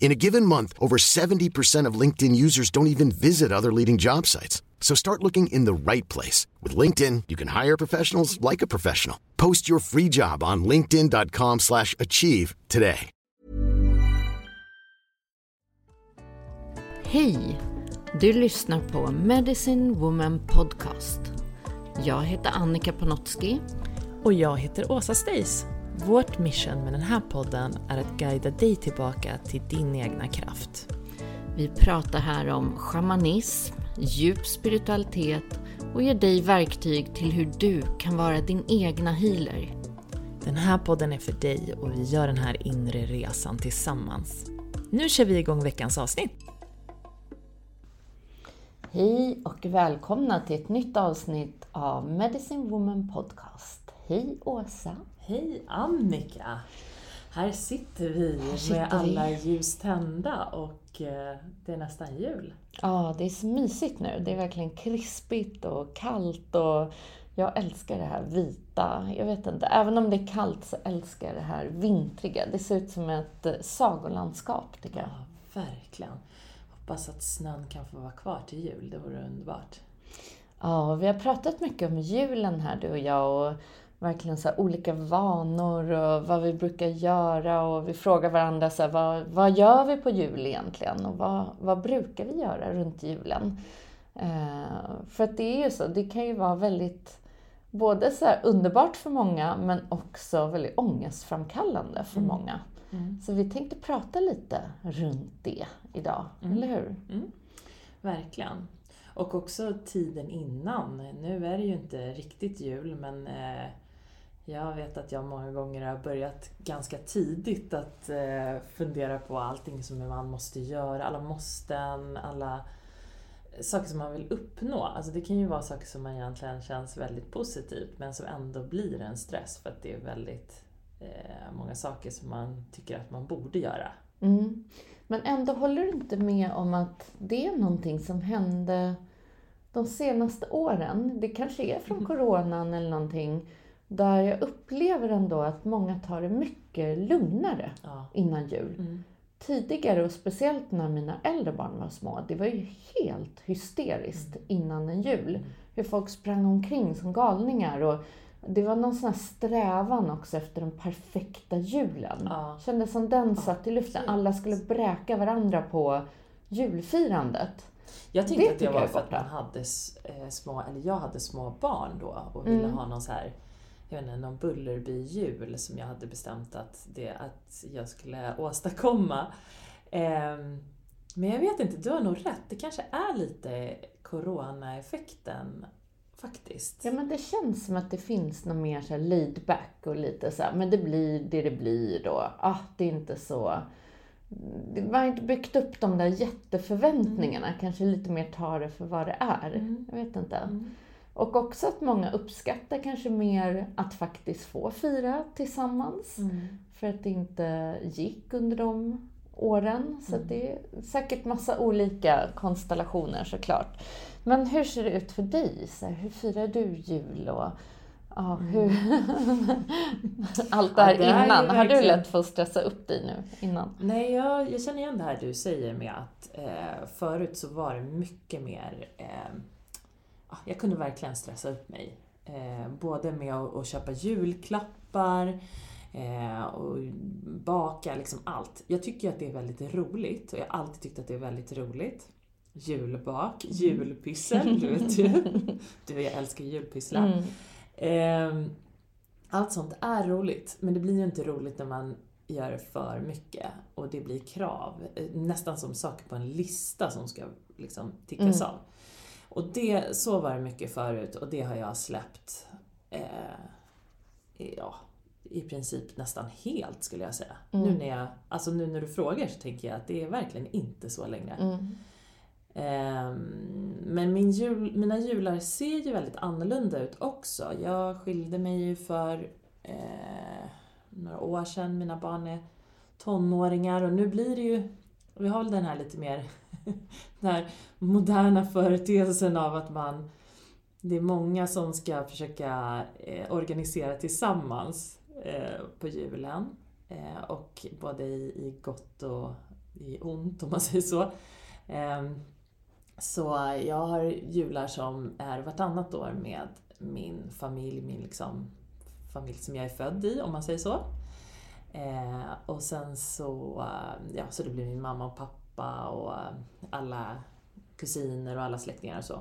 In a given month, over 70% of LinkedIn users don't even visit other leading job sites. So start looking in the right place. With LinkedIn, you can hire professionals like a professional. Post your free job on linkedin.com slash achieve today. Hej! Du lyssnar på Medicine Woman Podcast. Jag heter Annika Panotski. Och jag heter Åsa Stace. Vårt mission med den här podden är att guida dig tillbaka till din egna kraft. Vi pratar här om shamanism, djup spiritualitet och ger dig verktyg till hur du kan vara din egna healer. Den här podden är för dig och vi gör den här inre resan tillsammans. Nu kör vi igång veckans avsnitt! Hej och välkomna till ett nytt avsnitt av Medicine Woman Podcast. Hej Åsa! Hej Annika! Här sitter vi Här sitter med vi. alla ljus tända och eh, det är nästan jul. Ja, det är så mysigt nu. Det är verkligen krispigt och kallt och jag älskar det här vita. Jag vet inte, även om det är kallt så älskar jag det här vintriga. Det ser ut som ett eh, sagolandskap tycker jag. Ja, verkligen. Hoppas att snön kan få vara kvar till jul, det vore underbart. Ja, vi har pratat mycket om julen här du och jag och verkligen så olika vanor och vad vi brukar göra och vi frågar varandra så här, vad, vad gör vi på jul egentligen och vad, vad brukar vi göra runt julen? Eh, för att det är ju så, det kan ju vara väldigt både så underbart för många men också väldigt ångestframkallande för många. Så vi tänkte prata lite runt det idag, eller hur? Verkligen. Och också tiden innan. Nu är det ju inte riktigt jul men eh, jag vet att jag många gånger har börjat ganska tidigt att eh, fundera på allting som man måste göra, alla måsten, alla saker som man vill uppnå. Alltså det kan ju vara saker som man egentligen känns väldigt positivt men som ändå blir en stress för att det är väldigt eh, många saker som man tycker att man borde göra. Mm. Men ändå håller du inte med om att det är någonting som hände de senaste åren. Det kanske är från coronan eller någonting. Där jag upplever ändå att många tar det mycket lugnare Ja. innan jul. Tidigare, och speciellt när mina äldre barn var små, det var ju helt hysteriskt innan en jul. Hur folk sprang omkring som galningar. Och det var någon sån här strävan också efter den perfekta julen. Ja. Kändes som den satt i luften. Alla skulle bräka varandra på julfirandet. Jag tänkte Det att det var för att man hade eh, små, eller jag hade små barn då och ville Mm. ha någon så här, jag vet inte, någon Bullerby-jul som jag hade bestämt att, det, att jag skulle åstadkomma. Ehm, men jag vet inte, du har nog rätt. Det kanske är lite Corona-effekten faktiskt. Ja men det känns som att det finns något mer så här laid back och lite så här, men det blir det det blir då. Ah, det är inte så... Man har inte byggt upp de där jätteförväntningarna, kanske lite mer tar det för vad det är. Jag vet inte. Och också att många uppskattar kanske mer att faktiskt få fira tillsammans. För att det inte gick under de åren. Så att det är säkert massa olika konstellationer såklart. Men hur ser det ut för dig? Så här, hur firar du jul? Och Ja, hur... Allt det här Ja, det innan. Har du lätt för att stressa upp dig nu innan? Nej, jag, jag känner igen det här du säger med att eh, förut så var det mycket mer... Eh, jag kunde verkligen stressa upp mig. Eh, både med att, att köpa julklappar eh, och baka, liksom allt. Jag tycker att det är väldigt roligt och jag har alltid tyckt att det är väldigt roligt. Julbak, julpyssel, du vet ju. Du jag älskar julpysslar. Mm. Ehm, Allt sånt är roligt, men det blir ju inte roligt när man gör för mycket och det blir krav. Eh, Nästan som saker på en lista som ska liksom tickas Mm. av. Och det, så var det mycket förut och det har jag släppt eh, ja, i princip nästan helt skulle jag säga. Mm. Nu, när jag, alltså nu när du frågar så tänker jag att det är verkligen inte så längre. Mm. Ehm, Men min jul, mina jular ser ju väldigt annorlunda ut också. Jag skilde mig ju för eh, några år sedan. Mina barn är tonåringar och nu blir det ju... Vi har väl den här lite mer den här moderna företeelsen av att man... Det är många som ska försöka eh, organisera tillsammans eh, på julen. Eh, och både i, i gott och i ont om man säger så. Ehm, så jag har jular som är vartannat år med min familj, min liksom familj som jag är född i, om man säger så. Eh, och sen så, ja, så det blir min mamma och pappa och eh, alla kusiner och alla släktingar och så.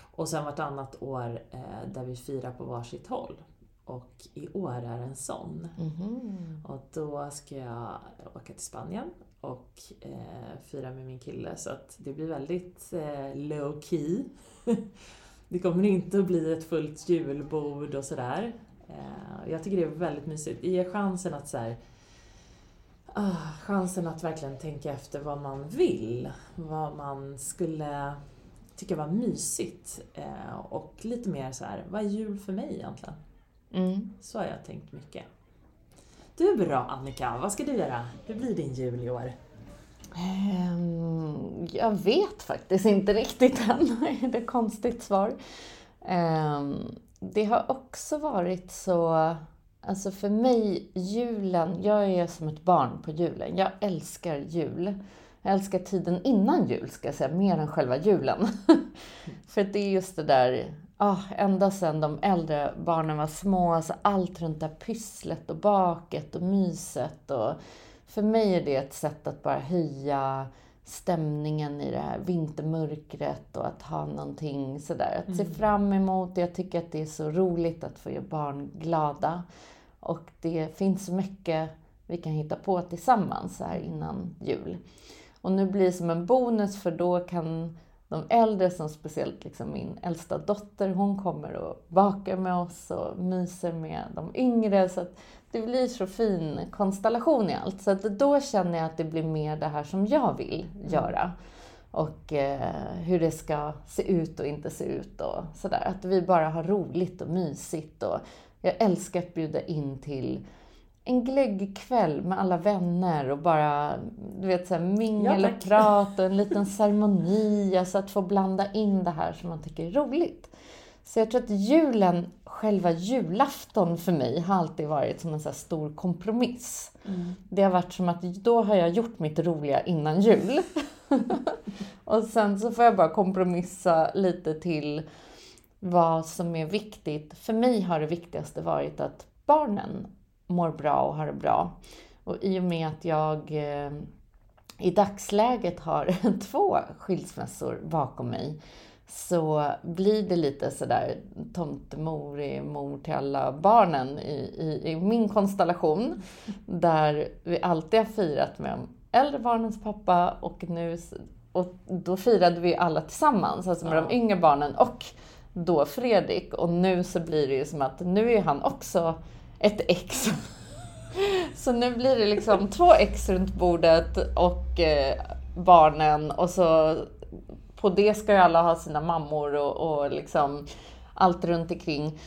Och sen vartannat år eh, där vi firar på varsitt håll. Och i år är det en sån. Mhm. Och då ska jag åka till Spanien och eh, fira med min kille så att det blir väldigt eh, low key. det kommer inte att bli ett fullt julbord och sådär. Eh, jag tycker det är väldigt mysigt. Ger chansen att så här, ah, chansen att verkligen tänka efter vad man vill. Vad man skulle tycka var mysigt. Eh, och lite mer så här, vad är jul för mig egentligen? Mm. Så har jag tänkt mycket. Du bra Annika, vad ska du göra? Hur blir din jul i år? Ehm, jag vet faktiskt inte riktigt än. Det är ett konstigt svar. Ehm, det har också varit så... Alltså för mig, julen... Jag är som ett barn på julen. Jag älskar jul. Jag älskar tiden innan jul, ska jag säga, mer än själva julen. för det är just det där... Ah, ända sedan de äldre barnen var små, alltså allt runt det här pysslet och baket och myset. Och för mig är det ett sätt att bara höja stämningen i det här vintermörkret och att ha någonting sådär att se fram emot. Jag tycker att det är så roligt att få göra barn glada. Och det finns så mycket vi kan hitta på tillsammans så här innan jul. Och nu blir det som en bonus för då kan de äldre, som speciellt liksom min äldsta dotter, hon kommer och bakar med oss och myser med de yngre. Så att det blir så fin konstellation i allt. Så att då känner jag att det blir mer det här som jag vill göra. Och eh, hur det ska se ut och inte se ut och sådär. Att vi bara har roligt och mysigt. Och jag älskar att bjuda in till en glöggkväll med alla vänner och bara du vet, så här, mingel och prat och en liten ceremoni. Alltså att få blanda in det här som man tycker är roligt. Så jag tror att julen, själva julafton för mig, har alltid varit som en så stor kompromiss. Det har varit som att då har jag gjort mitt roliga innan jul. och sen så får jag bara kompromissa lite till vad som är viktigt. För mig har det viktigaste varit att barnen mår bra och har det bra. Och i och med att jag eh, i dagsläget har två skilsmässor bakom mig så blir det lite sådär tomtemor är mor till alla barnen i, i, i min konstellation. Där vi alltid har firat med de äldre barnens pappa och nu och då firade vi alla tillsammans, alltså med de yngre barnen och då Fredrik. Och nu så blir det ju som att nu är han också ett ex. Så nu blir det liksom två ex runt bordet och eh, barnen och så på det ska ju alla ha sina mammor och, och liksom allt runt omkring.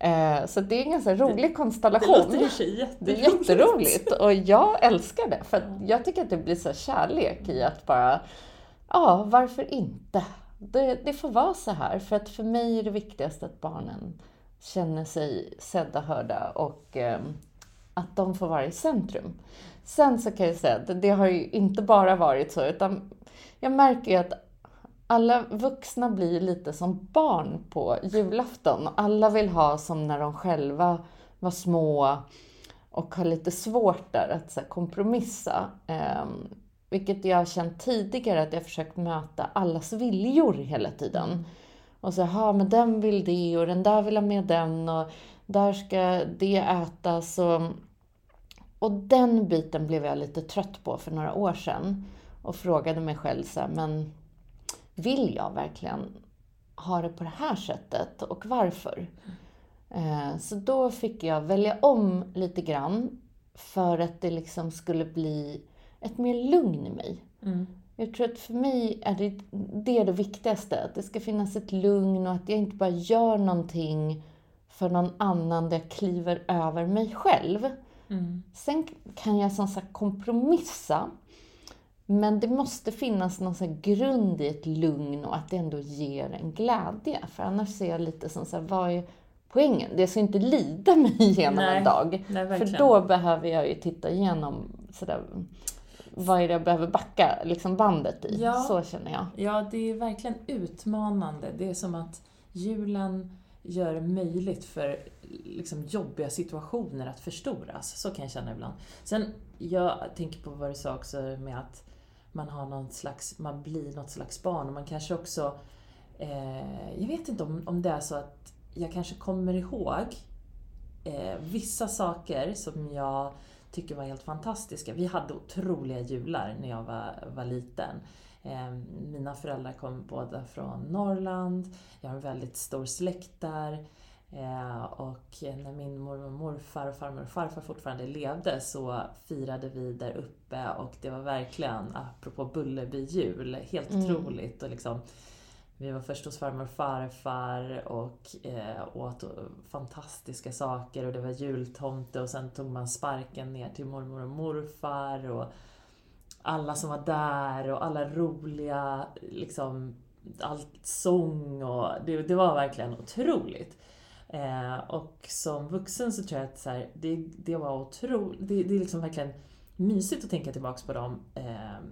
Eh, så det är en ganska rolig Det konstellation. låter i och för sig Det är jätteroligt. jätteroligt och jag älskar det för jag tycker att det blir så kärlek i att bara, ja varför inte? Det, det får vara så här för att för mig är det viktigast att barnen känner sig sedda, hörda och eh, att de får vara i centrum. Sen så kan jag säga att det har ju inte bara varit så, utan jag märker ju att alla vuxna blir lite som barn på julafton. Alla vill ha som när de själva var små och har lite svårt där att så här, kompromissa. Eh, vilket jag har känt tidigare att jag försökt möta allas viljor hela tiden. Och så, ja men den vill det och den där vill ha med den och där ska det ätas. Och, och den biten blev jag lite trött på för några år sedan. Och frågade mig själv så här, men vill jag verkligen ha det på det här sättet och varför? Mm. Så då fick jag välja om lite grann för att det liksom skulle bli ett mer lugn i mig. Mm. Jag tror att för mig är det, det är det viktigaste. Att det ska finnas ett lugn och att jag inte bara gör någonting för någon annan där jag kliver över mig själv. Mm. Sen kan jag som sagt kompromissa. Men det måste finnas någon så grund i ett lugn och att det ändå ger en glädje. För annars ser jag lite som så här, vad är poängen? Det ska inte lida mig igenom Nej. en dag. Nej, för då behöver jag ju titta igenom sådär, vad är det jag behöver backa liksom bandet i. Ja, så känner jag. Ja, det är verkligen utmanande. Det är som att julen gör det möjligt för liksom, jobbiga situationer att förstoras. Så kan jag känna ibland. Sen, jag tänker på vad du sa också med att man har någon slags, man blir något slags barn och man kanske också, eh, jag vet inte om, om det är så att jag kanske kommer ihåg eh, vissa saker som jag tycker var helt fantastiska. Vi hade otroliga jular när jag var, var liten. Eh, mina föräldrar kom båda från Norrland, jag har en väldigt stor släkt där. Eh, och när min mormor och morfar och farmor och farfar fortfarande levde så firade vi där uppe och det var verkligen, apropå Bullerby-jul, helt mm. otroligt. Och liksom, vi var först hos farmor och farfar och eh, åt fantastiska saker och det var jultomte och sen tog man sparken ner till mormor och morfar och alla som var där och alla roliga, liksom, allt sång och det, det var verkligen otroligt. Eh, och som vuxen så tror jag att så här, det, det var otroligt, det, det är liksom verkligen mysigt att tänka tillbaks på dem. Eh,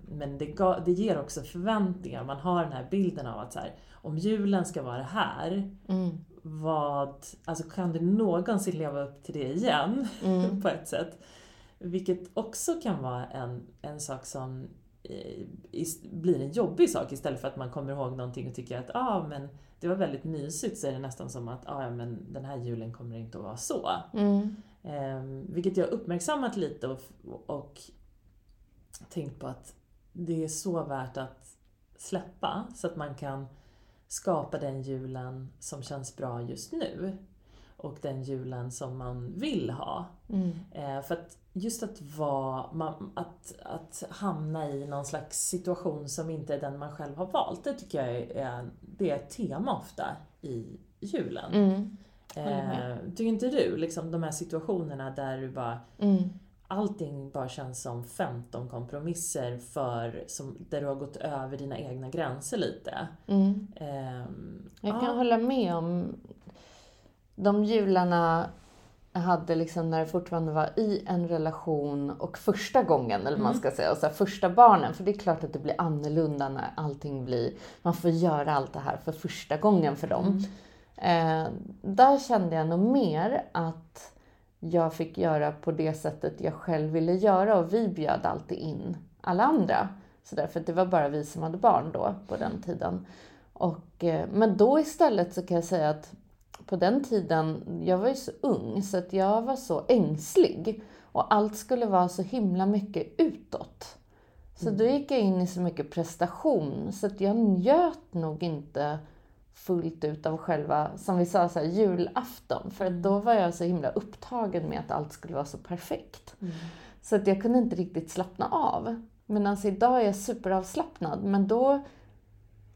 men det, ga, det ger också förväntningar. Man har den här bilden av att så här, om julen ska vara här, mm. vad, alltså kan du någonsin leva upp till det igen? Mm. på ett sätt. Vilket också kan vara en, en sak som eh, blir en jobbig sak istället för att man kommer ihåg någonting och tycker att ah, men det var väldigt mysigt så är det nästan som att ah, ja, men den här julen kommer inte att vara så. Mm. Eh, vilket jag uppmärksammat lite och, och tänkt på att det är så värt att släppa så att man kan skapa den julen som känns bra just nu. Och den julen som man vill ha. Mm. Eh, för att just att vara, att, att hamna i någon slags situation som inte är den man själv har valt, det tycker jag är, det är ett tema ofta i julen. Mm. Eh, tycker inte du? Liksom de här situationerna där du bara mm. Allting bara känns som 15 kompromisser för, som, där du har gått över dina egna gränser lite. Mm. Eh, jag kan ja. hålla med om de jularna hade liksom när det fortfarande var i en relation och första gången, eller mm. man ska säga, och så här, första barnen. För det är klart att det blir annorlunda när allting blir, man får göra allt det här för första gången för dem. Mm. Eh, där kände jag nog mer att jag fick göra på det sättet jag själv ville göra och vi bjöd alltid in alla andra. Så därför att det var bara vi som hade barn då, på den tiden. Och, eh, men då istället så kan jag säga att på den tiden, jag var ju så ung så att jag var så ängslig. Och allt skulle vara så himla mycket utåt. Så mm. då gick jag in i så mycket prestation så att jag njöt nog inte fullt ut av själva, som vi sa, så här, julafton. För då var jag så himla upptagen med att allt skulle vara så perfekt. Mm. Så att jag kunde inte riktigt slappna av. Men alltså idag är jag superavslappnad. Men då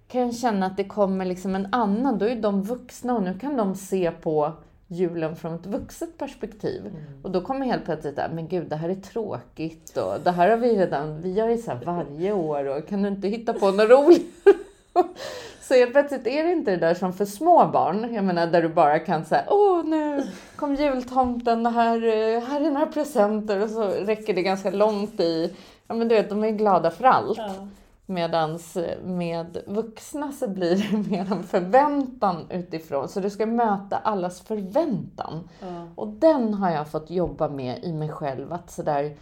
kan jag känna att det kommer liksom en annan, då är de vuxna och nu kan de se på julen från ett vuxet perspektiv. Mm. Och då kommer helt plötsligt där, men gud det här är tråkigt och det här har vi redan, vi gör ju så här varje år och kan du inte hitta på något roligt? Så helt plötsligt är det inte det där som för små barn. Jag menar där du bara kan säga åh nu kom jultomten, här, här är några presenter och så räcker det ganska långt i, ja men du vet de är glada för allt. Ja. Medans med vuxna så blir det mer en förväntan utifrån. Så du ska möta allas förväntan. Ja. Och den har jag fått jobba med i mig själv. Att sådär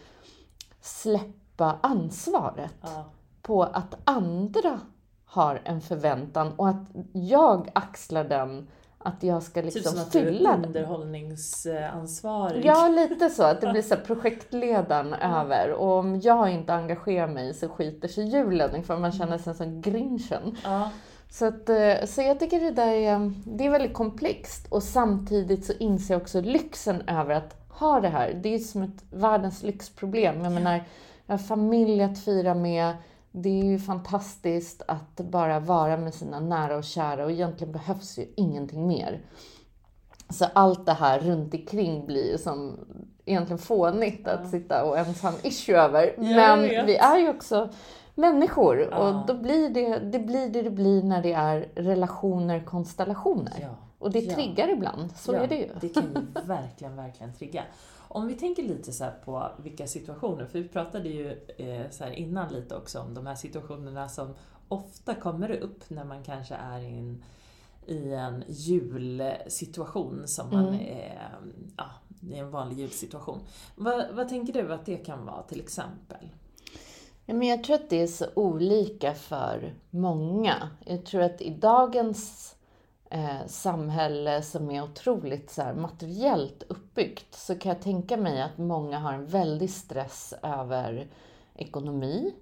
släppa ansvaret Ja. på att andra har en förväntan och att jag axlar den. Att jag ska Typ liksom som att du fylla den. underhållningsansvarig. Ja, lite så. Att det blir så projektledaren över. Och om jag inte engagerar mig så skiter sig julen. För man känner sig som grinchen. Ja. Så, att, eh, så jag tycker det där är, det är väldigt komplext. Och samtidigt så inser jag också lyxen över att ha det här. Det är som ett världens lyxproblem. Jag menar, jag har familj att fira med. Det är ju fantastiskt att bara vara med sina nära och kära och egentligen behövs ju ingenting mer. Så allt det här runt omkring blir ju som egentligen fånigt att sitta och ens ha en issue över. Men vi är ju också människor Ja. och då blir det, det blir det det blir när det är relationer, konstellationer. Ja. Och det Ja. triggar ibland, så ja, är det ju. Det kan ju verkligen, verkligen trigga. Om vi tänker lite så här på vilka situationer, för vi pratade ju eh, så här innan lite också om de här situationerna som ofta kommer upp när man kanske är i en, i en julsituation som man Mm. eh, ja, i en vanlig julsituation. Vad, vad tänker du att det kan vara till exempel? Ja, men jag tror att det är så olika för många. Jag tror att i dagens eh, samhälle som är otroligt så här, materiellt uppbyggt så kan jag tänka mig att många har en väldig stress över ekonomi.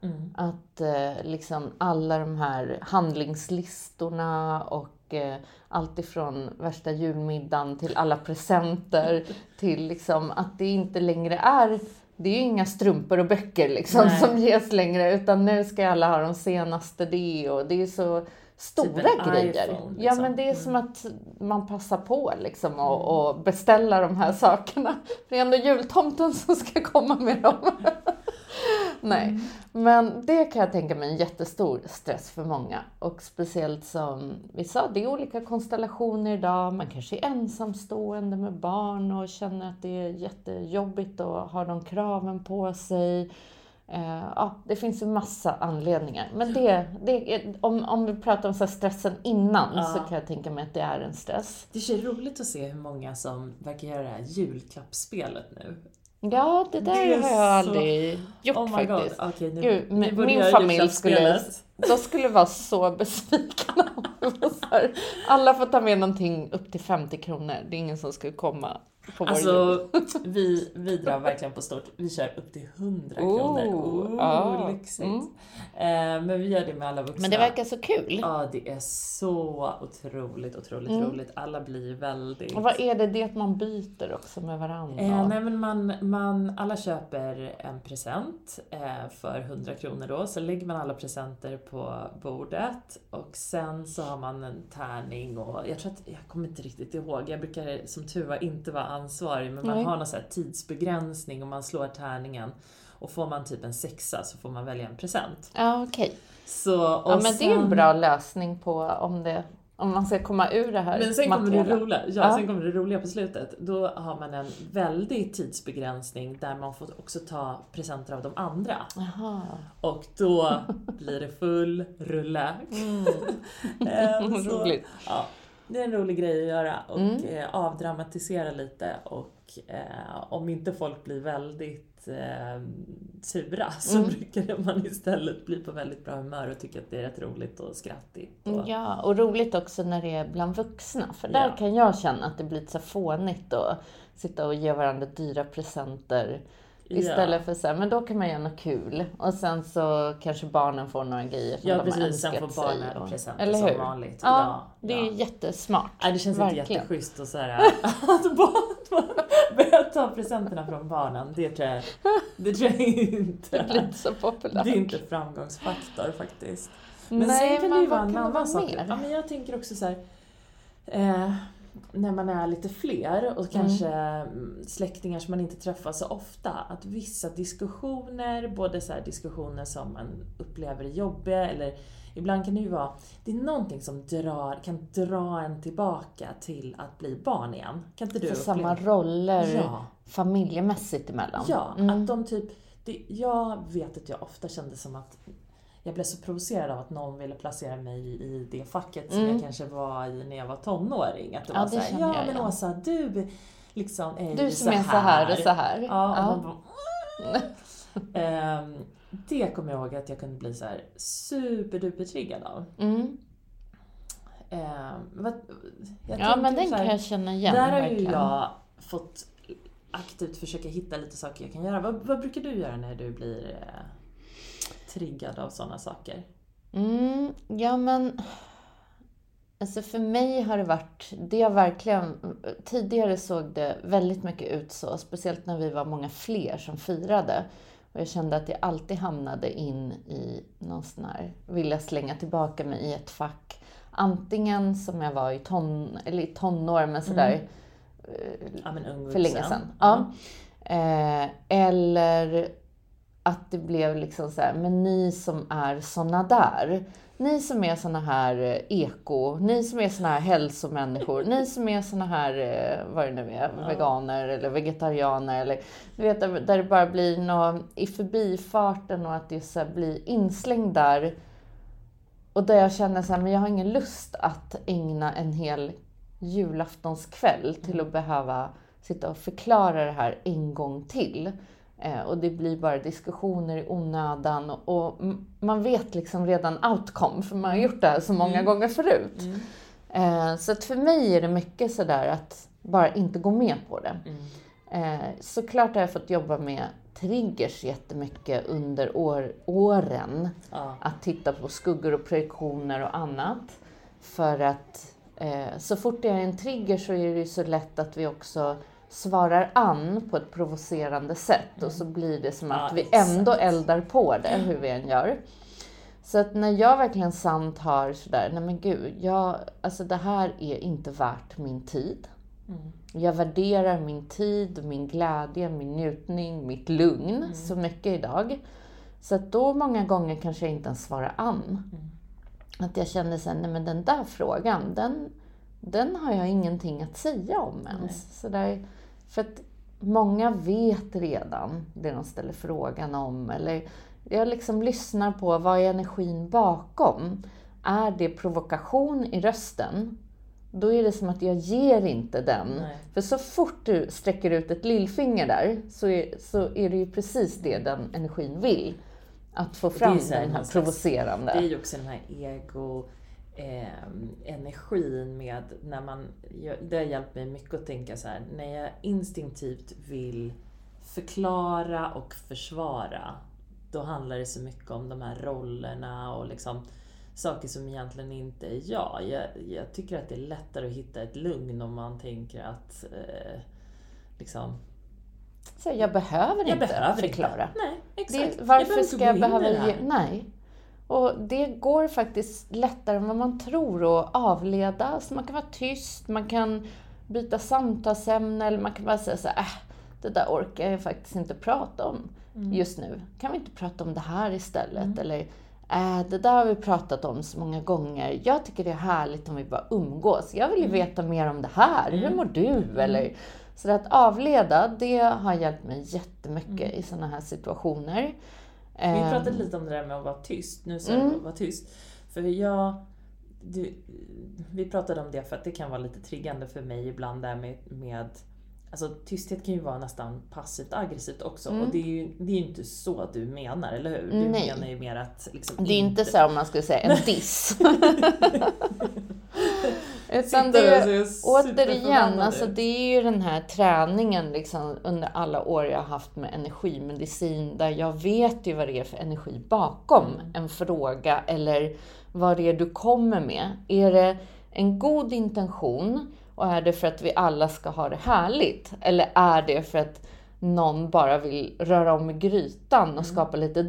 Mm. Att eh, liksom alla de här handlingslistorna och eh, allt ifrån värsta julmiddagen till alla presenter till liksom att det inte längre är det är ju inga strumpor och böcker liksom Nej. som ges längre utan nu ska alla ha de senaste det och det är så stora Typ grejer. iPhone, Ja liksom. men det är Mm. som att man passar på liksom och, och beställa de här sakerna. Det är ändå jultomten som ska komma med dem. Nej, men det kan jag tänka mig en jättestor stress för många. Och speciellt som vi sa, det är olika konstellationer idag. Man kanske är ensamstående med barn och känner att det är jättejobbigt och har de kraven på sig. Eh, ja, det finns ju massa anledningar. Men det, det om, om vi pratar om så stressen innan Ja. så kan jag tänka mig att det är en stress. Det är roligt att se hur många som verkar göra det här julklappsspelet nu. Ja, det där Det har jag så- aldrig gjort oh faktiskt. okej nu, Gud, nu min, familj skulle, de skulle vara så besvikna. Alla får ta med någonting upp till 50 kronor. Det är ingen som skulle komma på. Alltså, vi, vi drar verkligen på stort. Vi kör upp till 100 kronor. Oh, Oh, ja. lyxigt. Mm. Eh, men vi gör det med alla vuxna. Men det verkar så kul. Ja, det är så otroligt, otroligt Mm. roligt. Alla blir väldigt... Och vad är det? Det att man byter också med varandra. Eh, nej men man, man, alla köper en present eh, för 100 kronor då, så lägger man alla presenter på bordet och sen så har man en tärning och jag tror att, jag kommer inte riktigt ihåg, jag brukar som tur var inte vara ansvarig men man Nej. har någon sån tidsbegränsning och man slår tärningen och får man typ en sexa så får man välja en present. Ja, okej. Så, och Ja, men det är en sen- bra lösning på om, det, om man ska komma ur det här Men sen kommer, det roliga, ja, Ja. sen kommer det roliga på slutet. Då har man en väldig tidsbegränsning där man får också ta presenter av de andra. Jaha. Och då blir det full rulle. Eh, så, Roligt. ja, det är en rolig grej att göra och Mm. eh, avdramatisera lite och eh, om inte folk blir väldigt eh, sura så Mm. brukar man istället bli på väldigt bra humör och tycka att det är rätt roligt och skrattigt. Och, Ja, och roligt också när det är bland vuxna. För där Ja. kan jag känna att det blir så fånigt att sitta och ge varandra dyra presenter. Istället för så här, men då kan man göra något kul. Och sen så kanske barnen får några grejer som Ja de har precis, sen önskat får barnen sig. och- presenter Eller som vanligt. Ja, det är ja. jättesmart. Nej, det känns inte Verkligen. jätteschysst att, så här, att barn börja ta presenterna från barnen. Det tror jag, det tror jag inte Det blir inte så populärt. Det är inte framgångsfaktor faktiskt. Men Nej, sen kan det ju vara en annan sak. Ja, men jag tänker också så här. Eh, när man är lite fler och kanske mm. släktingar som man inte träffar så ofta, att vissa diskussioner, både så diskussioner som man upplever jobbiga eller ibland kan det ju vara, det är någonting som drar, kan dra en tillbaka till att bli barn igen. Kan inte du För samma roller Ja. familjemässigt emellan. Ja, Mm. att de typ... Det, jag vet att jag ofta kände som att jag blev så provocerad av att någon ville placera mig i det facket som Mm. jag kanske var i när jag var tonåring. Att det Ja, var det såhär, ja jag men igen. Åsa, du liksom är Du som är så här och så här. Ja, och Ja. man bara, Ehm, det kommer jag ihåg att jag kunde bli så här superduper triggad av. Mm. Vad, jag Ja, men den så här- kan jag känna igen. där har ju jag fått aktivt försöka hitta lite saker jag kan göra. Vad, vad brukar du göra när du blir eh, triggad av sådana saker? Mm, ja men... Alltså för mig har det varit, det har verkligen, tidigare såg det väldigt mycket ut så, speciellt när vi var många fler som firade. Och jag kände att jag alltid hamnade in i någon sån här, vilja slänga tillbaka mig i ett fack. Antingen som jag var i, ton, eller i tonår, men sådär eh, Ja, men för länge sedan. Ja. Eh, eller att det blev liksom så här, men ni som är såna där. Ni som är såna här eh, eko, ni som är såna här hälsomänniskor, ni som är såna här, eh, vad det nu är, veganer eller vegetarianer. Eller, du vet, där, det bara blir något i förbifarten och att det så blir inslängd där. Och där jag känner så här, men jag har ingen lust att ägna en hel julaftonskväll till att behöva sitta och förklara det här en gång till. Eh, och det blir bara diskussioner i onödan och, man vet liksom redan outcome för man har gjort det här så många gånger förut. Eh, så att för mig är det mycket sådär att bara inte gå med på det. Eh, såklart har jag fått jobba med triggers jättemycket under år, åren. Ja. Att titta på skuggor och projektioner och annat. För att så fort det är en trigger så är det ju så lätt att vi också svarar an på ett provocerande sätt och så blir det som att Ja, vi ändå eldar på det, hur vi än gör. Så att när jag verkligen sant har sådär, nej men gud, jag, alltså det här är inte värt min tid. Jag värderar min tid, min glädje, min njutning, mitt lugn så mycket idag. Så att då många gånger kanske jag inte ens svarar an. Att jag känner sen, nej men den där frågan, den, den har jag ingenting att säga om ens. Så där, för att många vet redan det de ställer frågan om. Eller jag liksom lyssnar på, vad är energin bakom? Är det provokation i rösten? Då är det som att jag ger inte den. Nej. För så fort du sträcker ut ett lillfinger där så är, så är det ju precis det den energin vill. Att få fram den här provocerande. Det är ju också den här ego eh, energin med när man, jag, det har hjälpt mig mycket att tänka så här, när jag instinktivt vill förklara och försvara, då handlar det så mycket om de här rollerna och liksom saker som egentligen inte är jag. Jag, jag tycker att det är lättare att hitta ett lugn om man tänker att eh, liksom, Så jag behöver jag inte behöver förklara. inte. Nej, exakt. Det, varför behöver ska jag behöva ge... Nej. Och det går faktiskt lättare än vad man tror att avleda. Så man kan vara tyst, man kan byta samtalsämne eller man kan bara säga så här, äh, det där orkar jag faktiskt inte prata om Mm. just nu. Kan vi inte prata om det här istället? Eller, äh, det där har vi pratat om så många gånger. Jag tycker det är härligt om vi bara umgås. Jag Mm. vill ju veta mer om det här. Hur mår du? Eller, så att avleda, det har hjälpt mig jättemycket i sådana här situationer. Vi Ehm, pratade lite om det där med att vara tyst. Nu sa Mm. du att vara tyst. För jag... Du, vi pratade om det för att det kan vara lite triggande för mig ibland där med, med Alltså tysthet kan ju vara nästan passivt aggressivt också och det är ju det är inte så du menar, eller hur? Du Mm. Nej. menar ju mer att liksom Det är inte så om man skulle säga en diss. Utan det är återigen, alltså det är ju den här träningen liksom under alla år jag har haft med energimedicin där jag vet ju vad det är för energi bakom Mm. en fråga eller vad det är du kommer med. Är det en god intention och är det för att vi alla ska ha det härligt? Eller är det för att någon bara vill röra om i grytan Mm. och skapa lite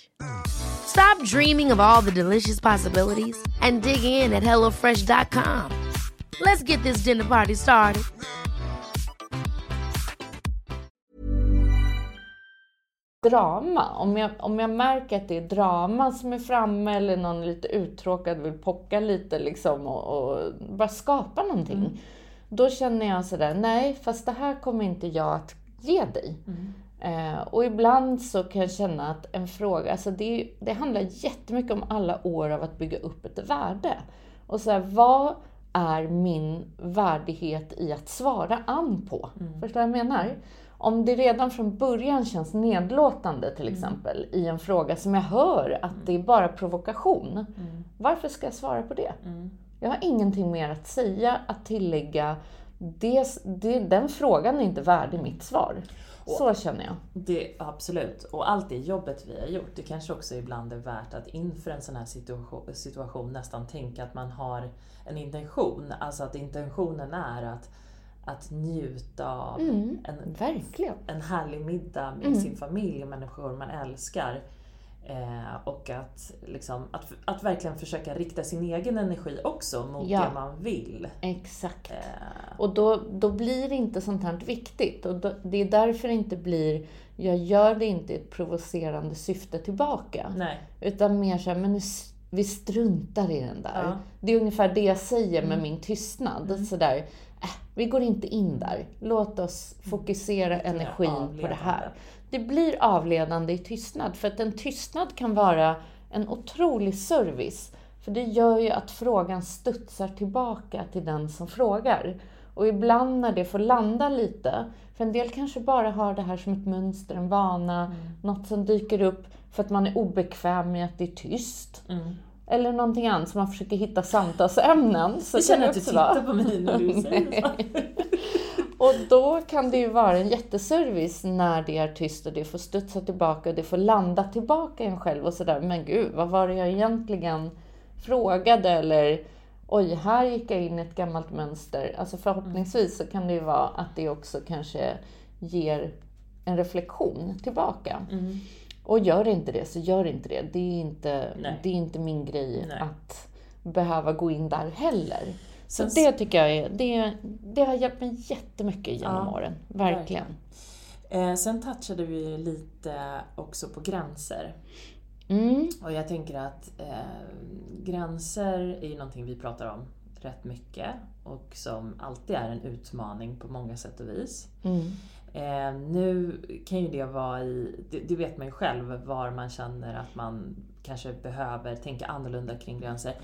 Stop dreaming of all the delicious possibilities and dig in at HelloFresh.com. Let's get this dinner party started. drama. Om jag, om jag märker att det är drama som är framme eller någon lite uttråkad vill pocka lite liksom och, och bara skapa någonting. Mm. Då känner jag sådär, nej fast det här kommer inte jag att ge dig. Mm. Eh, och ibland så kan jag känna att en fråga, alltså det, det handlar jättemycket om alla år av att bygga upp ett värde. Och så här, vad är min värdighet i att svara an på? Mm. Förstår du vad jag menar? Om det redan från början känns nedlåtande till mm. exempel mm. i en fråga som jag hör att mm. det är bara provokation. Mm. Varför ska jag svara på det? Mm. Jag har ingenting mer att säga, att tillägga. Det, det, den frågan är inte värdig mitt svar. Och så känner jag. Det, absolut. Och allt det jobbet vi har gjort, det kanske också ibland är värt att inför en sån här situation, situation nästan tänka att man har en intention. Alltså att intentionen är att att njuta av mm, en, verkligen. en härlig middag med mm. sin familj och människor man älskar. Eh, och att, liksom, att, att verkligen försöka rikta sin egen energi också mot ja, det man vill. Exakt. Eh. Och då, då blir det inte sånt här viktigt. Och då, det är därför det inte blir, jag gör det inte i ett provocerande syfte tillbaka. Nej. Utan mer såhär, men nu, vi struntar i den där. Ja. Det är ungefär det jag säger med mm. min tystnad. Mm. Sådär, äh, vi går inte in där. Låt oss fokusera energin på det här. Det blir avledande i tystnad, för att en tystnad kan vara en otrolig service. För det gör ju att frågan studsar tillbaka till den som frågar. Och ibland när det får landa lite, för en del kanske bara har det här som ett mönster, en vana, mm. något som dyker upp för att man är obekväm med att det är tyst. Mm. Eller någonting annat som man försöker hitta samtalsämnen. Så jag känner att du tittar på mig när du säger så. Och då kan det ju vara en jätteservice när det är tyst och det får studsa tillbaka och det får landa tillbaka i en själv och sådär. Men gud, vad var det jag egentligen frågade? Eller oj, här gick jag in i ett gammalt mönster. Alltså förhoppningsvis så kan det ju vara att det också kanske ger en reflektion tillbaka. Mm. Och gör inte det, så gör inte det. Det är inte, det är inte min grej Nej. att behöva gå in där heller. Så Sen, det tycker jag är, det, det har hjälpt mig jättemycket genom ja, åren. Verkligen. verkligen. Eh, sen touchade vi lite också på gränser. Mm. Och jag tänker att eh, gränser är ju någonting vi pratar om rätt mycket och som alltid är en utmaning på många sätt och vis. Mm. Eh, nu kan ju det vara i, det, det, vet man ju själv, var man känner att man kanske behöver tänka annorlunda kring gränser.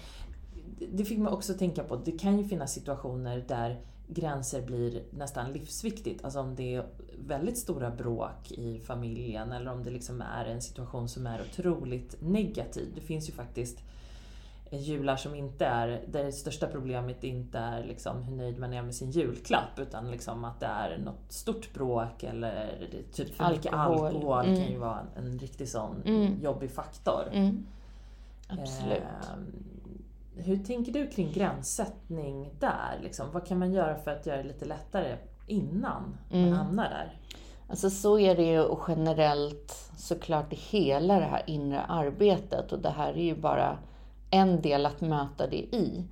Det, det fick man också tänka på, det kan ju finnas situationer där gränser blir nästan livsviktigt. Alltså om det är väldigt stora bråk i familjen eller om det liksom är en situation som är otroligt negativ. Det finns ju faktiskt jular som inte är, där det största problemet inte är liksom hur nöjd man är med sin julklapp utan liksom att det är något stort bråk eller typ för mycket alkohol mm. kan ju vara en, en riktig sån mm. jobbig faktor. Mm. Absolut. Eh, hur tänker du kring gränssättning där? Liksom? Vad kan man göra för att göra det lite lättare innan man mm. hamnar där? Alltså så är det ju och generellt såklart i hela det här inre arbetet och det här är ju bara en del att möta det i.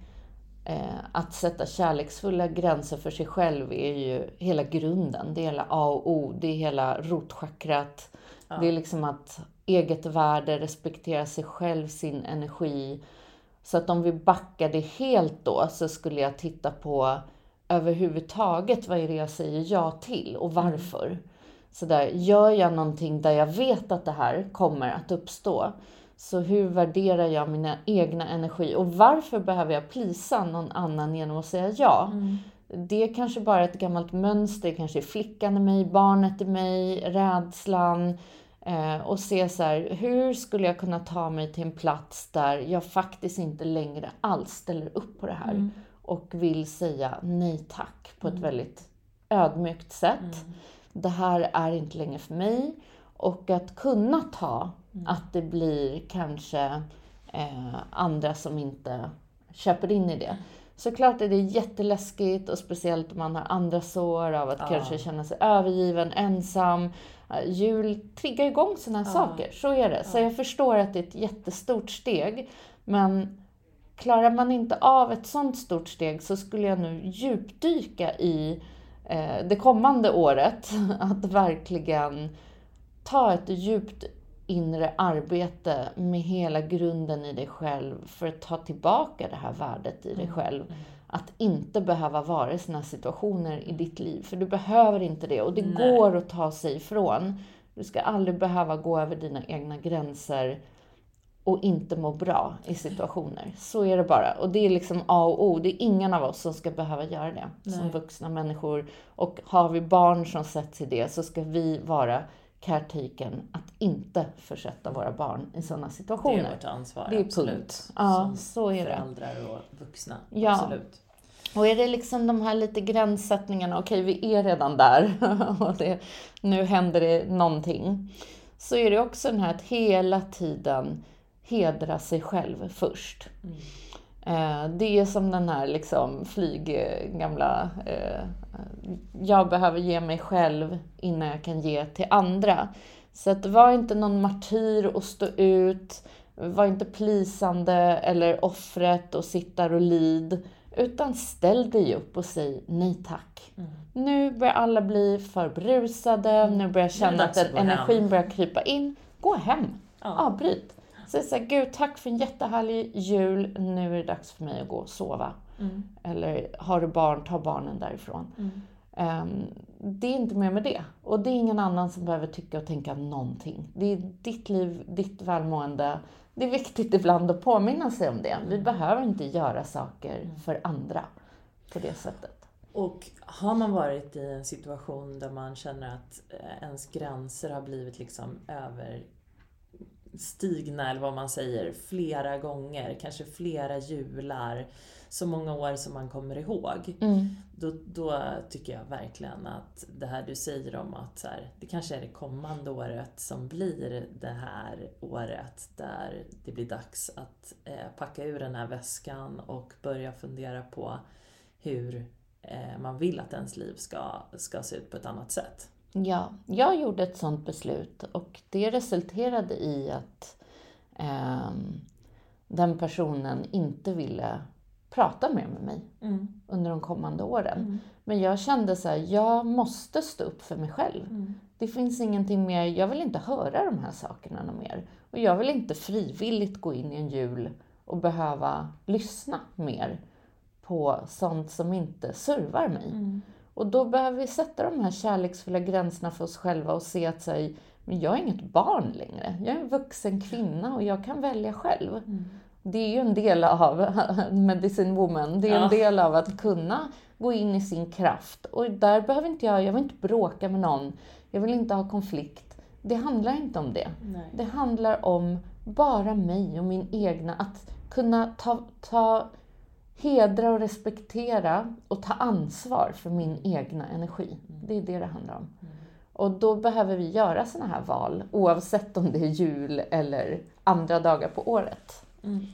Eh, att sätta kärleksfulla gränser för sig själv är ju hela grunden. Det är hela A och O. Det är hela rotchakrat. Ja. Det är liksom att eget värde, respektera sig själv, sin energi. Så att om vi backar det helt då så skulle jag titta på överhuvudtaget vad är det jag säger ja till och mm. varför. Mm. Så där, gör jag någonting där jag vet att det här kommer att uppstå, så hur värderar jag mina egna energi? Och varför behöver jag plisa någon annan genom att säga ja? Mm. Det är kanske bara ett gammalt mönster, kanske är flickan i mig, barnet i mig, rädslan. Eh, och se så här, hur skulle jag kunna ta mig till en plats där jag faktiskt inte längre alls ställer upp på det här mm. och vill säga nej tack på mm. ett väldigt ödmjukt sätt. Mm. Det här är inte längre för mig. Och att kunna ta mm. att det blir kanske eh, andra som inte köper in i det. Såklart är det jätteläskigt och speciellt om man har andra sår av att ja. kanske känna sig övergiven, ensam. Jul triggar igång sådana ja. saker, så är det. Så jag förstår att det är ett jättestort steg. Men klarar man inte av ett sådant stort steg så skulle jag nu djupdyka i eh, det kommande året. Att verkligen ta ett djupt inre arbete med hela grunden i dig själv för att ta tillbaka det här värdet i dig mm. själv. Mm. Att inte behöva vara i sådana situationer i ditt liv. För du behöver inte det och det Nej. går att ta sig ifrån. Du ska aldrig behöva gå över dina egna gränser och inte må bra i situationer. Så är det bara. Och det är liksom A och O. Det är ingen av oss som ska behöva göra det Nej. som vuxna människor. Och har vi barn som sätts i det så ska vi vara caretaken att inte försätta våra barn i sådana situationer. Det är vårt ansvar, det är absolut. Punkt. Ja, Som så är föräldrar det. och vuxna. Ja. Absolut. Och är det liksom de här lite gränssättningarna, okej okay, vi är redan där och det, nu händer det någonting. Så är det också den här att hela tiden hedra sig själv först. Mm. Eh, det är som den här liksom flyg, gamla, eh, jag behöver ge mig själv innan jag kan ge till andra. Så att var inte någon martyr och stå ut, var inte plisande eller offret och sitta och lid. Utan ställ dig upp och säg nej tack. Mm. Nu börjar alla bli för brusade, mm. nu börjar jag känna att energin hem. börjar krypa in. Gå hem, ja. avbryt. Säg såhär, gud tack för en jättehärlig jul, nu är det dags för mig att gå och sova. Mm. Eller har du barn, ta barnen därifrån. Um, det är inte mer med det. Och det är ingen annan som behöver tycka och tänka någonting. Det är ditt liv, ditt välmående. Det är viktigt ibland att påminna sig om det. Vi mm. behöver inte göra saker för andra på det sättet. Och har man varit i en situation där man känner att eh, ens gränser har blivit liksom över stigna, eller vad man säger, flera gånger, kanske flera jular, så många år som man kommer ihåg. Mm. Då, då tycker jag verkligen att det här du säger om att så här, det kanske är det kommande året som blir det här året där det blir dags att eh, packa ur den här väskan och börja fundera på hur eh, man vill att ens liv ska, ska se ut på ett annat sätt. Ja, jag gjorde ett sådant beslut och det resulterade i att eh, den personen inte ville prata mer med mig mm. under de kommande åren. Mm. Men jag kände så här, jag måste stå upp för mig själv. Mm. Det finns ingenting mer, jag vill inte höra de här sakerna mer. Och jag vill inte frivilligt gå in i en jul och behöva lyssna mer på sånt som inte servar mig. Mm. Och då behöver vi sätta de här kärleksfulla gränserna för oss själva och se att säga, men jag är inget barn längre. Jag är en vuxen kvinna och jag kan välja själv. Mm. Det är ju en del av Medicine Woman. Det är ja. en del av att kunna gå in i sin kraft. Och där behöver inte jag, jag vill inte bråka med någon. Jag vill inte ha konflikt. Det handlar inte om det. Nej. Det handlar om bara mig och min egna, att kunna ta, ta hedra och respektera och ta ansvar för min egna energi. Mm. Det är det det handlar om. Mm. Och då behöver vi göra sådana här val, oavsett om det är jul eller andra dagar på året. Mm.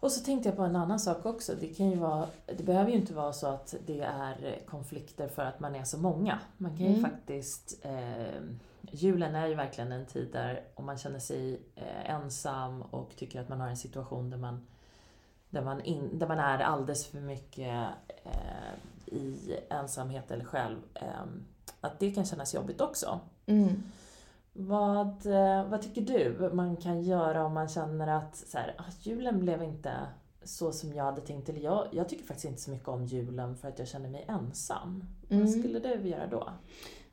Och så tänkte jag på en annan sak också. Det, kan ju vara, det behöver ju inte vara så att det är konflikter för att man är så många. Man kan ju mm. faktiskt... Eh, julen är ju verkligen en tid där om man känner sig eh, ensam och tycker att man har en situation där man där man, in, där man är alldeles för mycket eh, i ensamhet eller själv. Eh, att det kan kännas jobbigt också. Mm. Vad, eh, vad tycker du man kan göra om man känner att så här, ah, julen blev inte så som jag hade tänkt. Eller jag, jag tycker faktiskt inte så mycket om julen för att jag känner mig ensam. Mm. Vad skulle du göra då?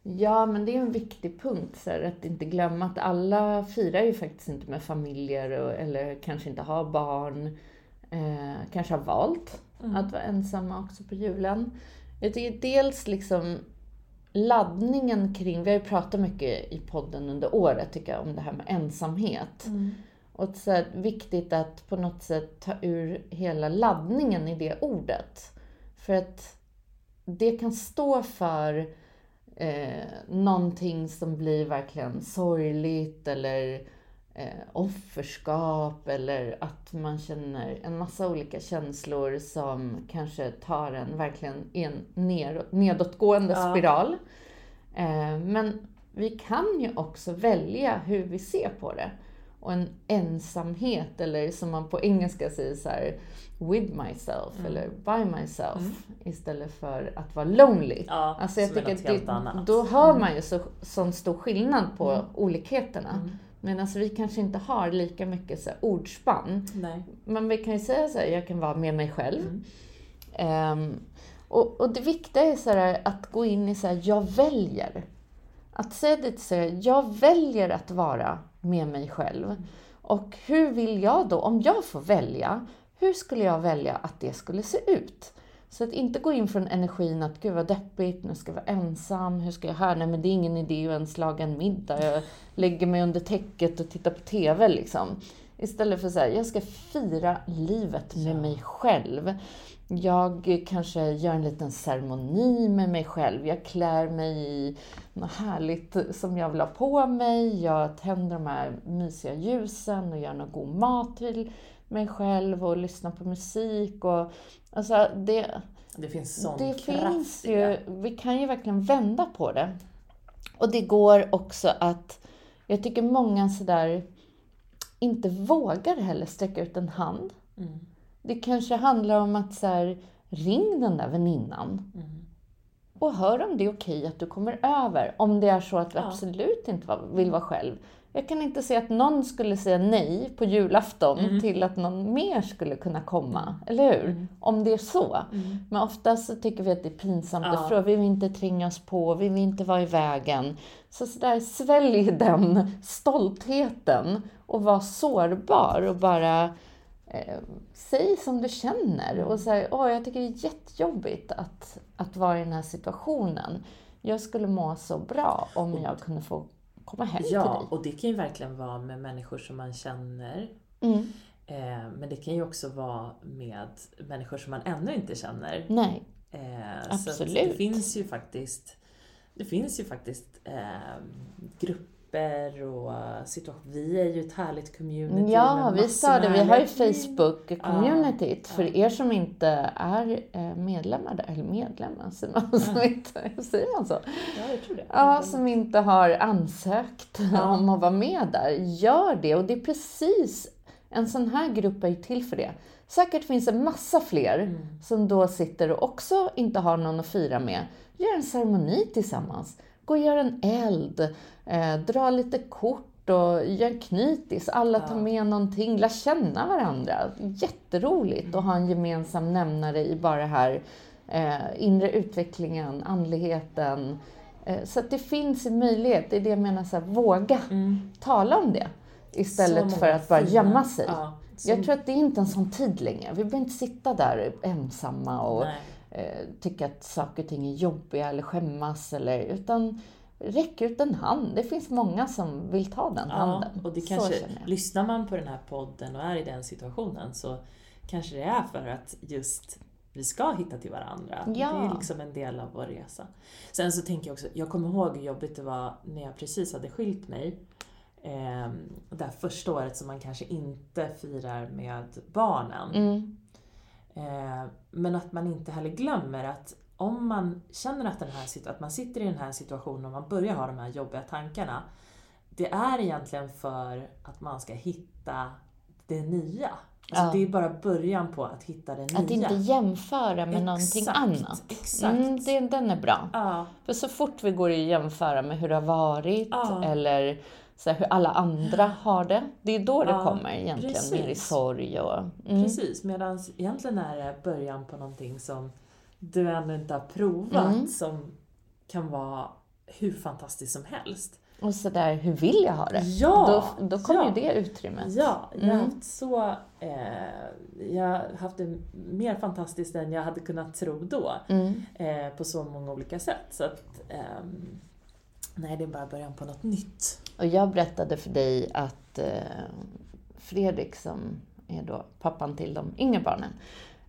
Ja, men det är en viktig punkt, så här, att inte glömma att alla firar ju faktiskt inte med familjer och, eller kanske inte har barn. Eh, kanske har valt Mm. att vara ensamma också på julen. Jag tycker dels liksom laddningen kring, vi har ju pratat mycket i podden under året tycker jag om det här med ensamhet. Och så här, viktigt att på något sätt ta ur hela laddningen i det ordet. För att det kan stå för eh, någonting som blir verkligen sorgligt eller eh, offerskap eller att man känner en massa olika känslor som kanske tar en verkligen i en ner, nedåtgående Ja. spiral. Eh, men vi kan ju också välja hur vi ser på det. Och en ensamhet, eller som man på engelska säger så här, with myself Mm. eller by myself istället för att vara lonely. Ja, alltså jag tycker att det, då hör man ju så, sån stor skillnad på Mm. olikheterna. Medan vi kanske inte har lika mycket så här, ordspann. Nej. Men vi kan ju säga så här, jag kan vara med mig själv. Mm. Ehm, och, och det viktiga är så här, att gå in i så här, jag väljer. Att säga det till sig, jag väljer att vara med mig själv. Och hur vill jag då, om jag får välja, hur skulle jag välja att det skulle se ut? Så att inte gå in från energin att gud vad deppigt, nu ska jag vara ensam, hur ska jag här? Nej men det är ingen idé att ens laga en middag, jag lägger mig under täcket och tittar på TV liksom. Istället för att säga, jag ska fira livet med mig själv. Jag kanske gör en liten ceremoni med mig själv. Jag klär mig i något härligt som jag vill ha på mig. Jag tänder de här mysiga ljusen och gör någon god mat till mig själv och lyssnar på musik. Och, alltså det, Det finns sån det kraft finns ju, vi kan ju verkligen vända på det. Och det går också att, jag tycker många sådär inte vågar heller sträcka ut en hand. Mm. Det kanske handlar om att så här, ring den där väninnan Mm. och hör om det är okej att du kommer över. Om det är så att du Ja. absolut inte vill vara själv. Jag kan inte se att någon skulle säga nej på julafton Mm. till att någon mer skulle kunna komma. Eller hur? Om det är så. Men oftast så tycker vi att det är pinsamt Mm. Ja. fråga. Vi vill inte tränga oss på, vi vill inte vara i vägen. Så, så där, svälj den stoltheten och var sårbar och bara eh, säg som du känner. Och säg, åh jag tycker det är jättejobbigt att, att vara i den här situationen. Jag skulle må så bra om jag kunde få komma hem Ja, till dig. och det kan ju verkligen vara med människor som man känner. Mm. Eh, men det kan ju också vara med människor som man ännu inte känner. Nej, Eh, Så Absolut. det finns ju faktiskt, det finns ju faktiskt eh, grupper och situationer. Vi är ju ett härligt community Ja, vi sa det. Vi har ju Facebook-communityt. Ja, För ja. er som inte är eh, medlemmar där, eller medlemmar, säger man, som inte, säger man så? Ja, jag tror det. Ja, som inte har ansökt Ja. om att vara med där. Gör det. Och det är precis, en sån här grupp är ju till för det. Säkert finns det massa fler Mm. som då sitter och också inte har någon att fira med. Gör en ceremoni tillsammans. Gå och gör en eld. Eh, dra lite kort och gör knytis. Alla tar med någonting. Lär känna varandra. Jätteroligt att ha en gemensam nämnare i bara det här eh, inre utvecklingen, andligheten. Eh, så att det finns en möjlighet. Det är det jag menar, så här, våga Mm. tala om det. Istället för att bara gömma sig. Ja, Jag tror att det är inte en sån tid längre. Vi behöver inte sitta där ensamma och Nej. Eh, tycka att saker och ting är jobbiga eller skämmas. Eller, utan räck ut en hand. Det finns många som vill ta den Ja, handen. och det kanske, lyssnar man på den här podden och är i den situationen så kanske det är för att just vi ska hitta till varandra. Ja. Det är liksom en del av vår resa. Sen så tänker jag också, jag kommer ihåg hur jobbigt det var när jag precis hade skilt mig. Eh, det här första året som man kanske inte firar med barnen. Mm. Eh, men att man inte heller glömmer att om man känner att, den här, att man sitter i den här situationen och man börjar ha de här jobbiga tankarna. Det är egentligen för att man ska hitta det nya. Alltså Ja. Det är bara början på att hitta det nya. Att inte jämföra med någonting Exakt, annat. exakt. Mm, det, den är bra. Ja, För så fort vi går att jämföra med hur det har varit Ja. eller så här, hur alla andra har det, det är då det Ja, kommer egentligen, mer i precis. sorg och... Mm. precis. Medan egentligen är det början på någonting som du ännu inte har provat Mm. som kan vara hur fantastiskt som helst. Och sådär, hur vill jag ha det? Ja, Då, då kommer ja. ju det utrymmet. Ja, jag har Mm. haft så... Eh, jag har haft det mer fantastiskt än jag hade kunnat tro då. Mm. Eh, på så många olika sätt. Så att, ehm, nej, det är bara början på något nytt. Och jag berättade för dig att eh, Fredrik, som är då pappan till de yngre barnen,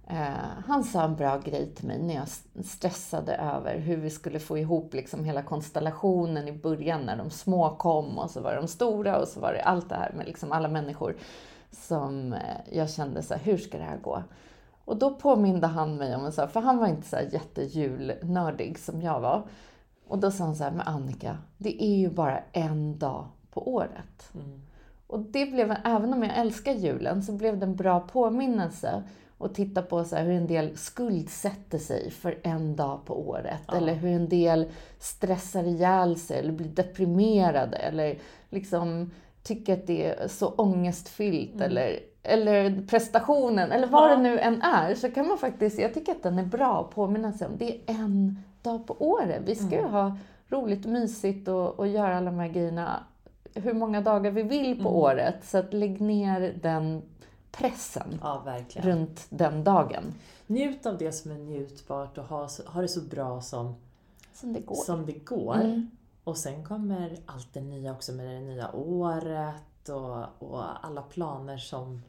eh, han sa en bra grej till mig när jag stressade över hur vi skulle få ihop liksom hela konstellationen i början när de små kom och så var det de stora och så var det allt det här med liksom alla människor som eh, jag kände så här, hur ska det här gå? Och då påminde han mig om en sak, för han var inte så här jättejulnördig som jag var. Och då sa han så här, men Annika, det är ju bara en dag på året. Mm. Och det blev, en- även om jag älskar julen, så blev det en bra påminnelse att titta på så hur en del skuldsätter sig för en dag på året. Eller hur en del stressar ihjäl sig eller blir deprimerade eller liksom tycker att det är så ångestfyllt eller, eller prestationen eller vad Ja. det nu än är. Så kan man faktiskt, jag tycker att den är bra att påminna sig om. Det är en dag på året. Vi ska ju ha roligt och mysigt och, och göra alla de här grejerna hur många dagar vi vill på året. Så att lägg ner den pressen Ja, runt den dagen. Njut av det som är njutbart och ha, ha det så bra som, Som det går. som det går. Mm. Och sen kommer allt det nya också med det nya året och, och alla planer som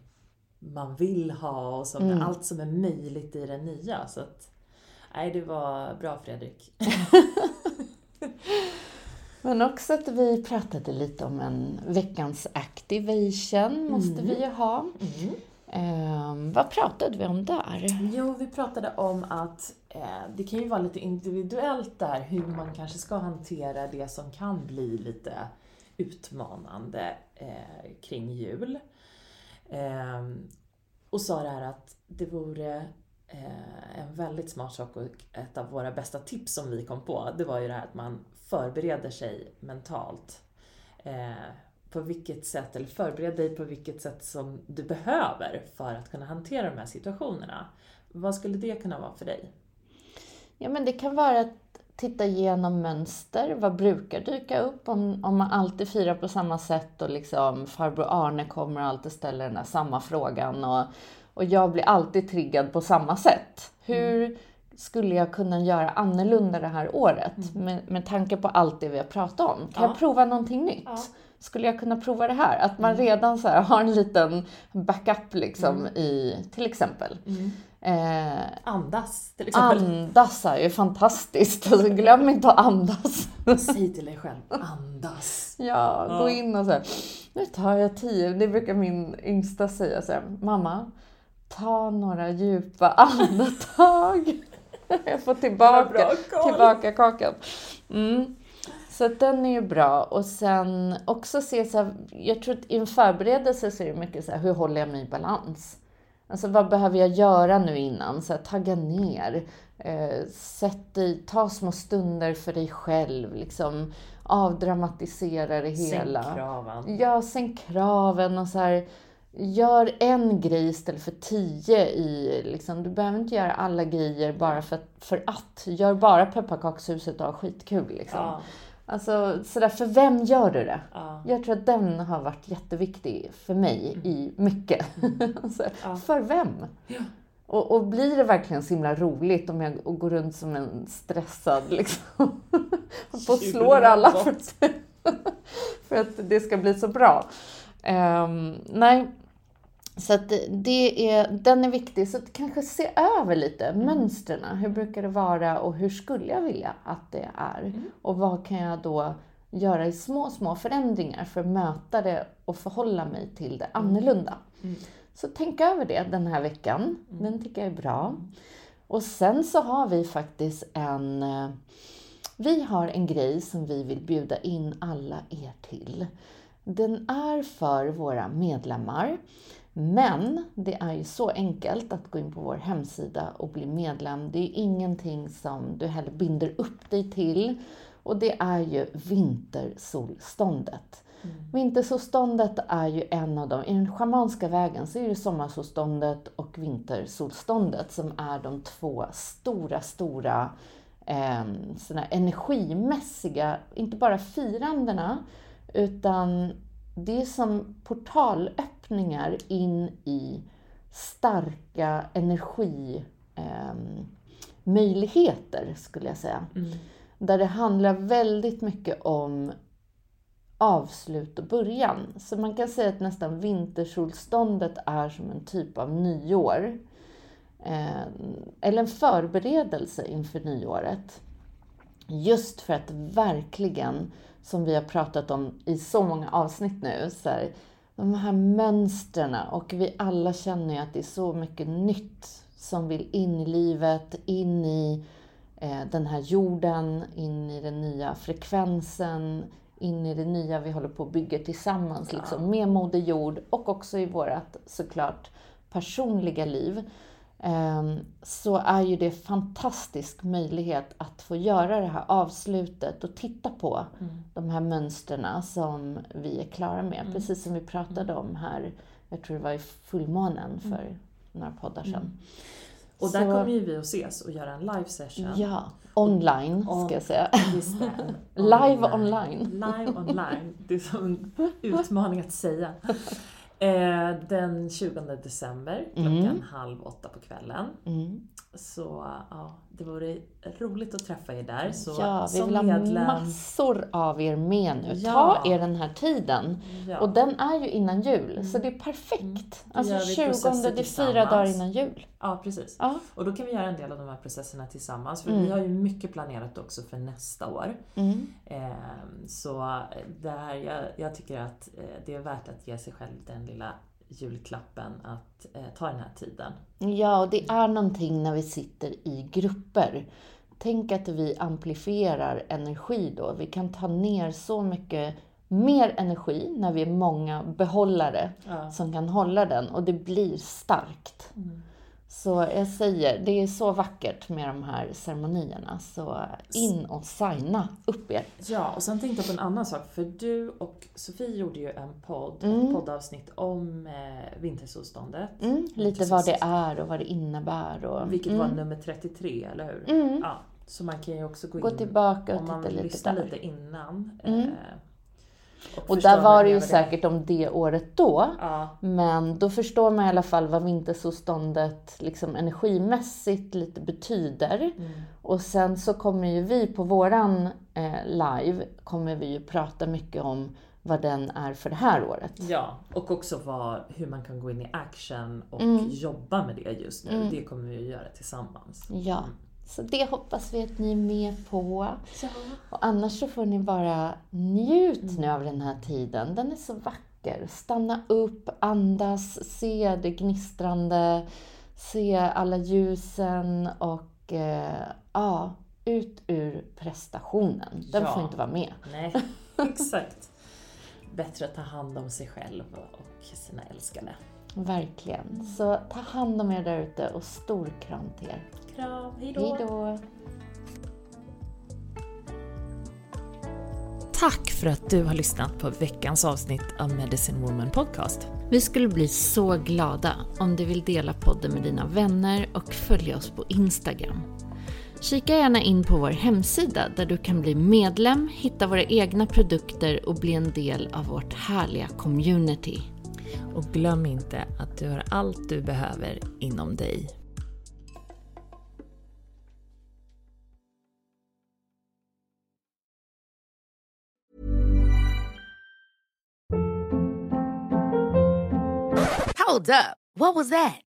man vill ha och som, Mm. allt som är möjligt i det nya. Så att, nej, det var bra Fredrik. Men också att vi pratade lite om en veckans activation måste vi ju ha. Ehm, vad pratade vi om där? Jo, vi pratade om att eh, det kan ju vara lite individuellt där hur man kanske ska hantera det som kan bli lite utmanande eh, kring jul. Eh, och sa det här att det vore eh, Eh, en väldigt smart sak och ett av våra bästa tips som vi kom på, det var ju det här att man förbereder sig mentalt. Eh, på vilket sätt, eller förbered dig på vilket sätt som du behöver för att kunna hantera de här situationerna. Vad skulle det kunna vara för dig? Ja, men det kan vara att titta igenom mönster. Vad brukar dyka upp om, om man alltid firar på samma sätt och liksom farbror Arne kommer och alltid ställer den där samma frågan och, och jag blir alltid triggad på samma sätt. Hur skulle jag kunna göra annorlunda det här året med, med tanke på allt det vi har pratat om? Kan Ja. jag prova någonting nytt? Skulle jag kunna prova det här? Att man redan så här har en liten backup liksom i, till exempel. Eh, Andas till exempel. Andas är ju fantastiskt. Alltså, glöm inte att andas. Säg till dig själv, andas. Ja, gå in och så här, nu tar jag tio. Det brukar min yngsta säga så här, mamma, ta några djupa andetag. Jag får tillbaka, tillbaka kakan. Mm. Så den är ju bra. Och sen också se så här, jag tror att i en förberedelse så är det mycket så här, hur håller jag mig i balans? Alltså vad behöver jag göra nu innan? Så här, tagga ner. Eh, sätt dig, ta små stunder för dig själv. Liksom, avdramatisera det hela. Sänk kraven. Ja, sänk kraven och så här. Gör en grej istället för tio i, liksom, du behöver inte göra alla grejer bara för för att. Gör bara pepparkakshuset och ha skitkul liksom. Ja, Alltså sådär, för vem gör du det? ja. Jag tror att den har varit jätteviktig för mig i mycket. så, Ja. För vem? Och, och blir det verkligen så himla roligt om jag går runt som en stressad liksom? och slår alla för, för att det ska bli så bra. Ehm, nej, så att det- är, den är viktig. Så att kanske se över lite mönstren. Hur brukar det vara och hur skulle jag vilja att det är? Och vad kan jag då göra i små, små förändringar för att möta det och förhålla mig till det annorlunda? Så tänk över det den här veckan. Den tycker jag är bra. Och sen så har vi faktiskt en... eh, Vi har en grej som vi vill bjuda in alla er till. Den är för våra medlemmar. Men det är ju så enkelt att gå in på vår hemsida och bli medlem. Det är ingenting som du heller binder upp dig till. Och det är ju vintersolståndet. Mm. Vintersolståndet är ju en av dem. I den schamanska vägen så är det sommarsolståndet och vintersolståndet som är de två stora, stora eh, energimässiga, inte bara firandena, utan det är som portalöppningar in i starka energimöjligheter, eh, skulle jag säga. Mm. Där det handlar väldigt mycket om avslut och början. Så man kan säga att nästan vintersolståndet är som en typ av nyår. Eh, eller en förberedelse inför nyåret. Just för att verkligen, som vi har pratat om i så många avsnitt nu, så här, de här mönstren och vi alla känner ju att det är så mycket nytt som vill in i livet, in i eh, den här jorden, in i den nya frekvensen, in i det nya vi håller på att bygga tillsammans, ja. liksom, med Moder Jord och också i vårt såklart personliga liv. Ehm, så är ju det fantastisk möjlighet att få göra det här avslutet och titta på mm. de här mönstren som vi är klara med. Mm. Precis som vi pratade om här, jag tror det var i fullmånen för mm. några poddar sedan. Mm. Och så, där kommer ju vi att ses och göra en live session. Ja, online on, ska jag säga. Det, live online. Live online. Det är som en utmaning att säga. Eh, den 20 december klockan mm. halv åtta på kvällen. Mm. Så ja, det vore roligt att träffa er där. Så, ja, vi vill medlem... ha massor av er med nu. Ja. Ta er den här tiden. Ja. Och den är ju innan jul, mm. så det är perfekt. Mm. Alltså 20, det är fyra dagar innan jul. Ja, precis. Ja. Och då kan vi göra en del av de här processerna tillsammans. För mm. vi har ju mycket planerat också för nästa år. Mm. Eh, så där, jag, jag tycker att eh, det är värt att ge sig själv den lilla julklappen att eh, ta den här tiden. Ja, och det är någonting när vi sitter i grupper. Tänk att vi amplifierar energi då. Vi kan ta ner så mycket mer energi när vi är många behållare ja. som kan hålla den och det blir starkt. Mm. Så jag säger, det är så vackert med de här ceremonierna. Så in och signa upp er. Ja, och sen tänkte jag på en annan sak. För du och Sofie gjorde ju en podd, mm. ett poddavsnitt om eh, vintersolståndet. Mm, lite vad det är och vad det innebär. Och, Vilket mm. var nummer 33, eller hur? Mm. Ja, så man kan ju också gå, gå in tillbaka och om man titta lite där. lite innan. Mm. Eh, och, och där var det ju säkert om det året då. Ja. Men då förstår man i alla fall vad vintersolståndet liksom energimässigt lite betyder. Mm. Och sen så kommer ju vi på våran eh, live, kommer vi ju prata mycket om vad den är för det här året. Ja, och också vad, hur man kan gå in i action och mm. jobba med det just nu. Mm. Det kommer vi att göra tillsammans. Ja. Mm. Så det hoppas vi att ni är med på. Ja. Och annars så får ni bara njut nu av den här tiden. Den är så vacker. Stanna upp, andas, se det gnistrande, se alla ljusen och eh, ja, ut ur prestationen. Den ja. får inte vara med. Nej, exakt. Bättre att ta hand om sig själv och sina älskade. Verkligen. Så ta hand om er där ute och stor kram till er. Kram, hejdå! hejdå. Tack för att du har lyssnat på veckans avsnitt av Medicine Woman Podcast. Vi skulle bli så glada om du vill dela podden med dina vänner och följa oss på Instagram. Kika gärna in på vår hemsida där du kan bli medlem, hitta våra egna produkter och bli en del av vårt härliga community. Och glöm inte att du har allt du behöver inom dig. Hold up. What was that?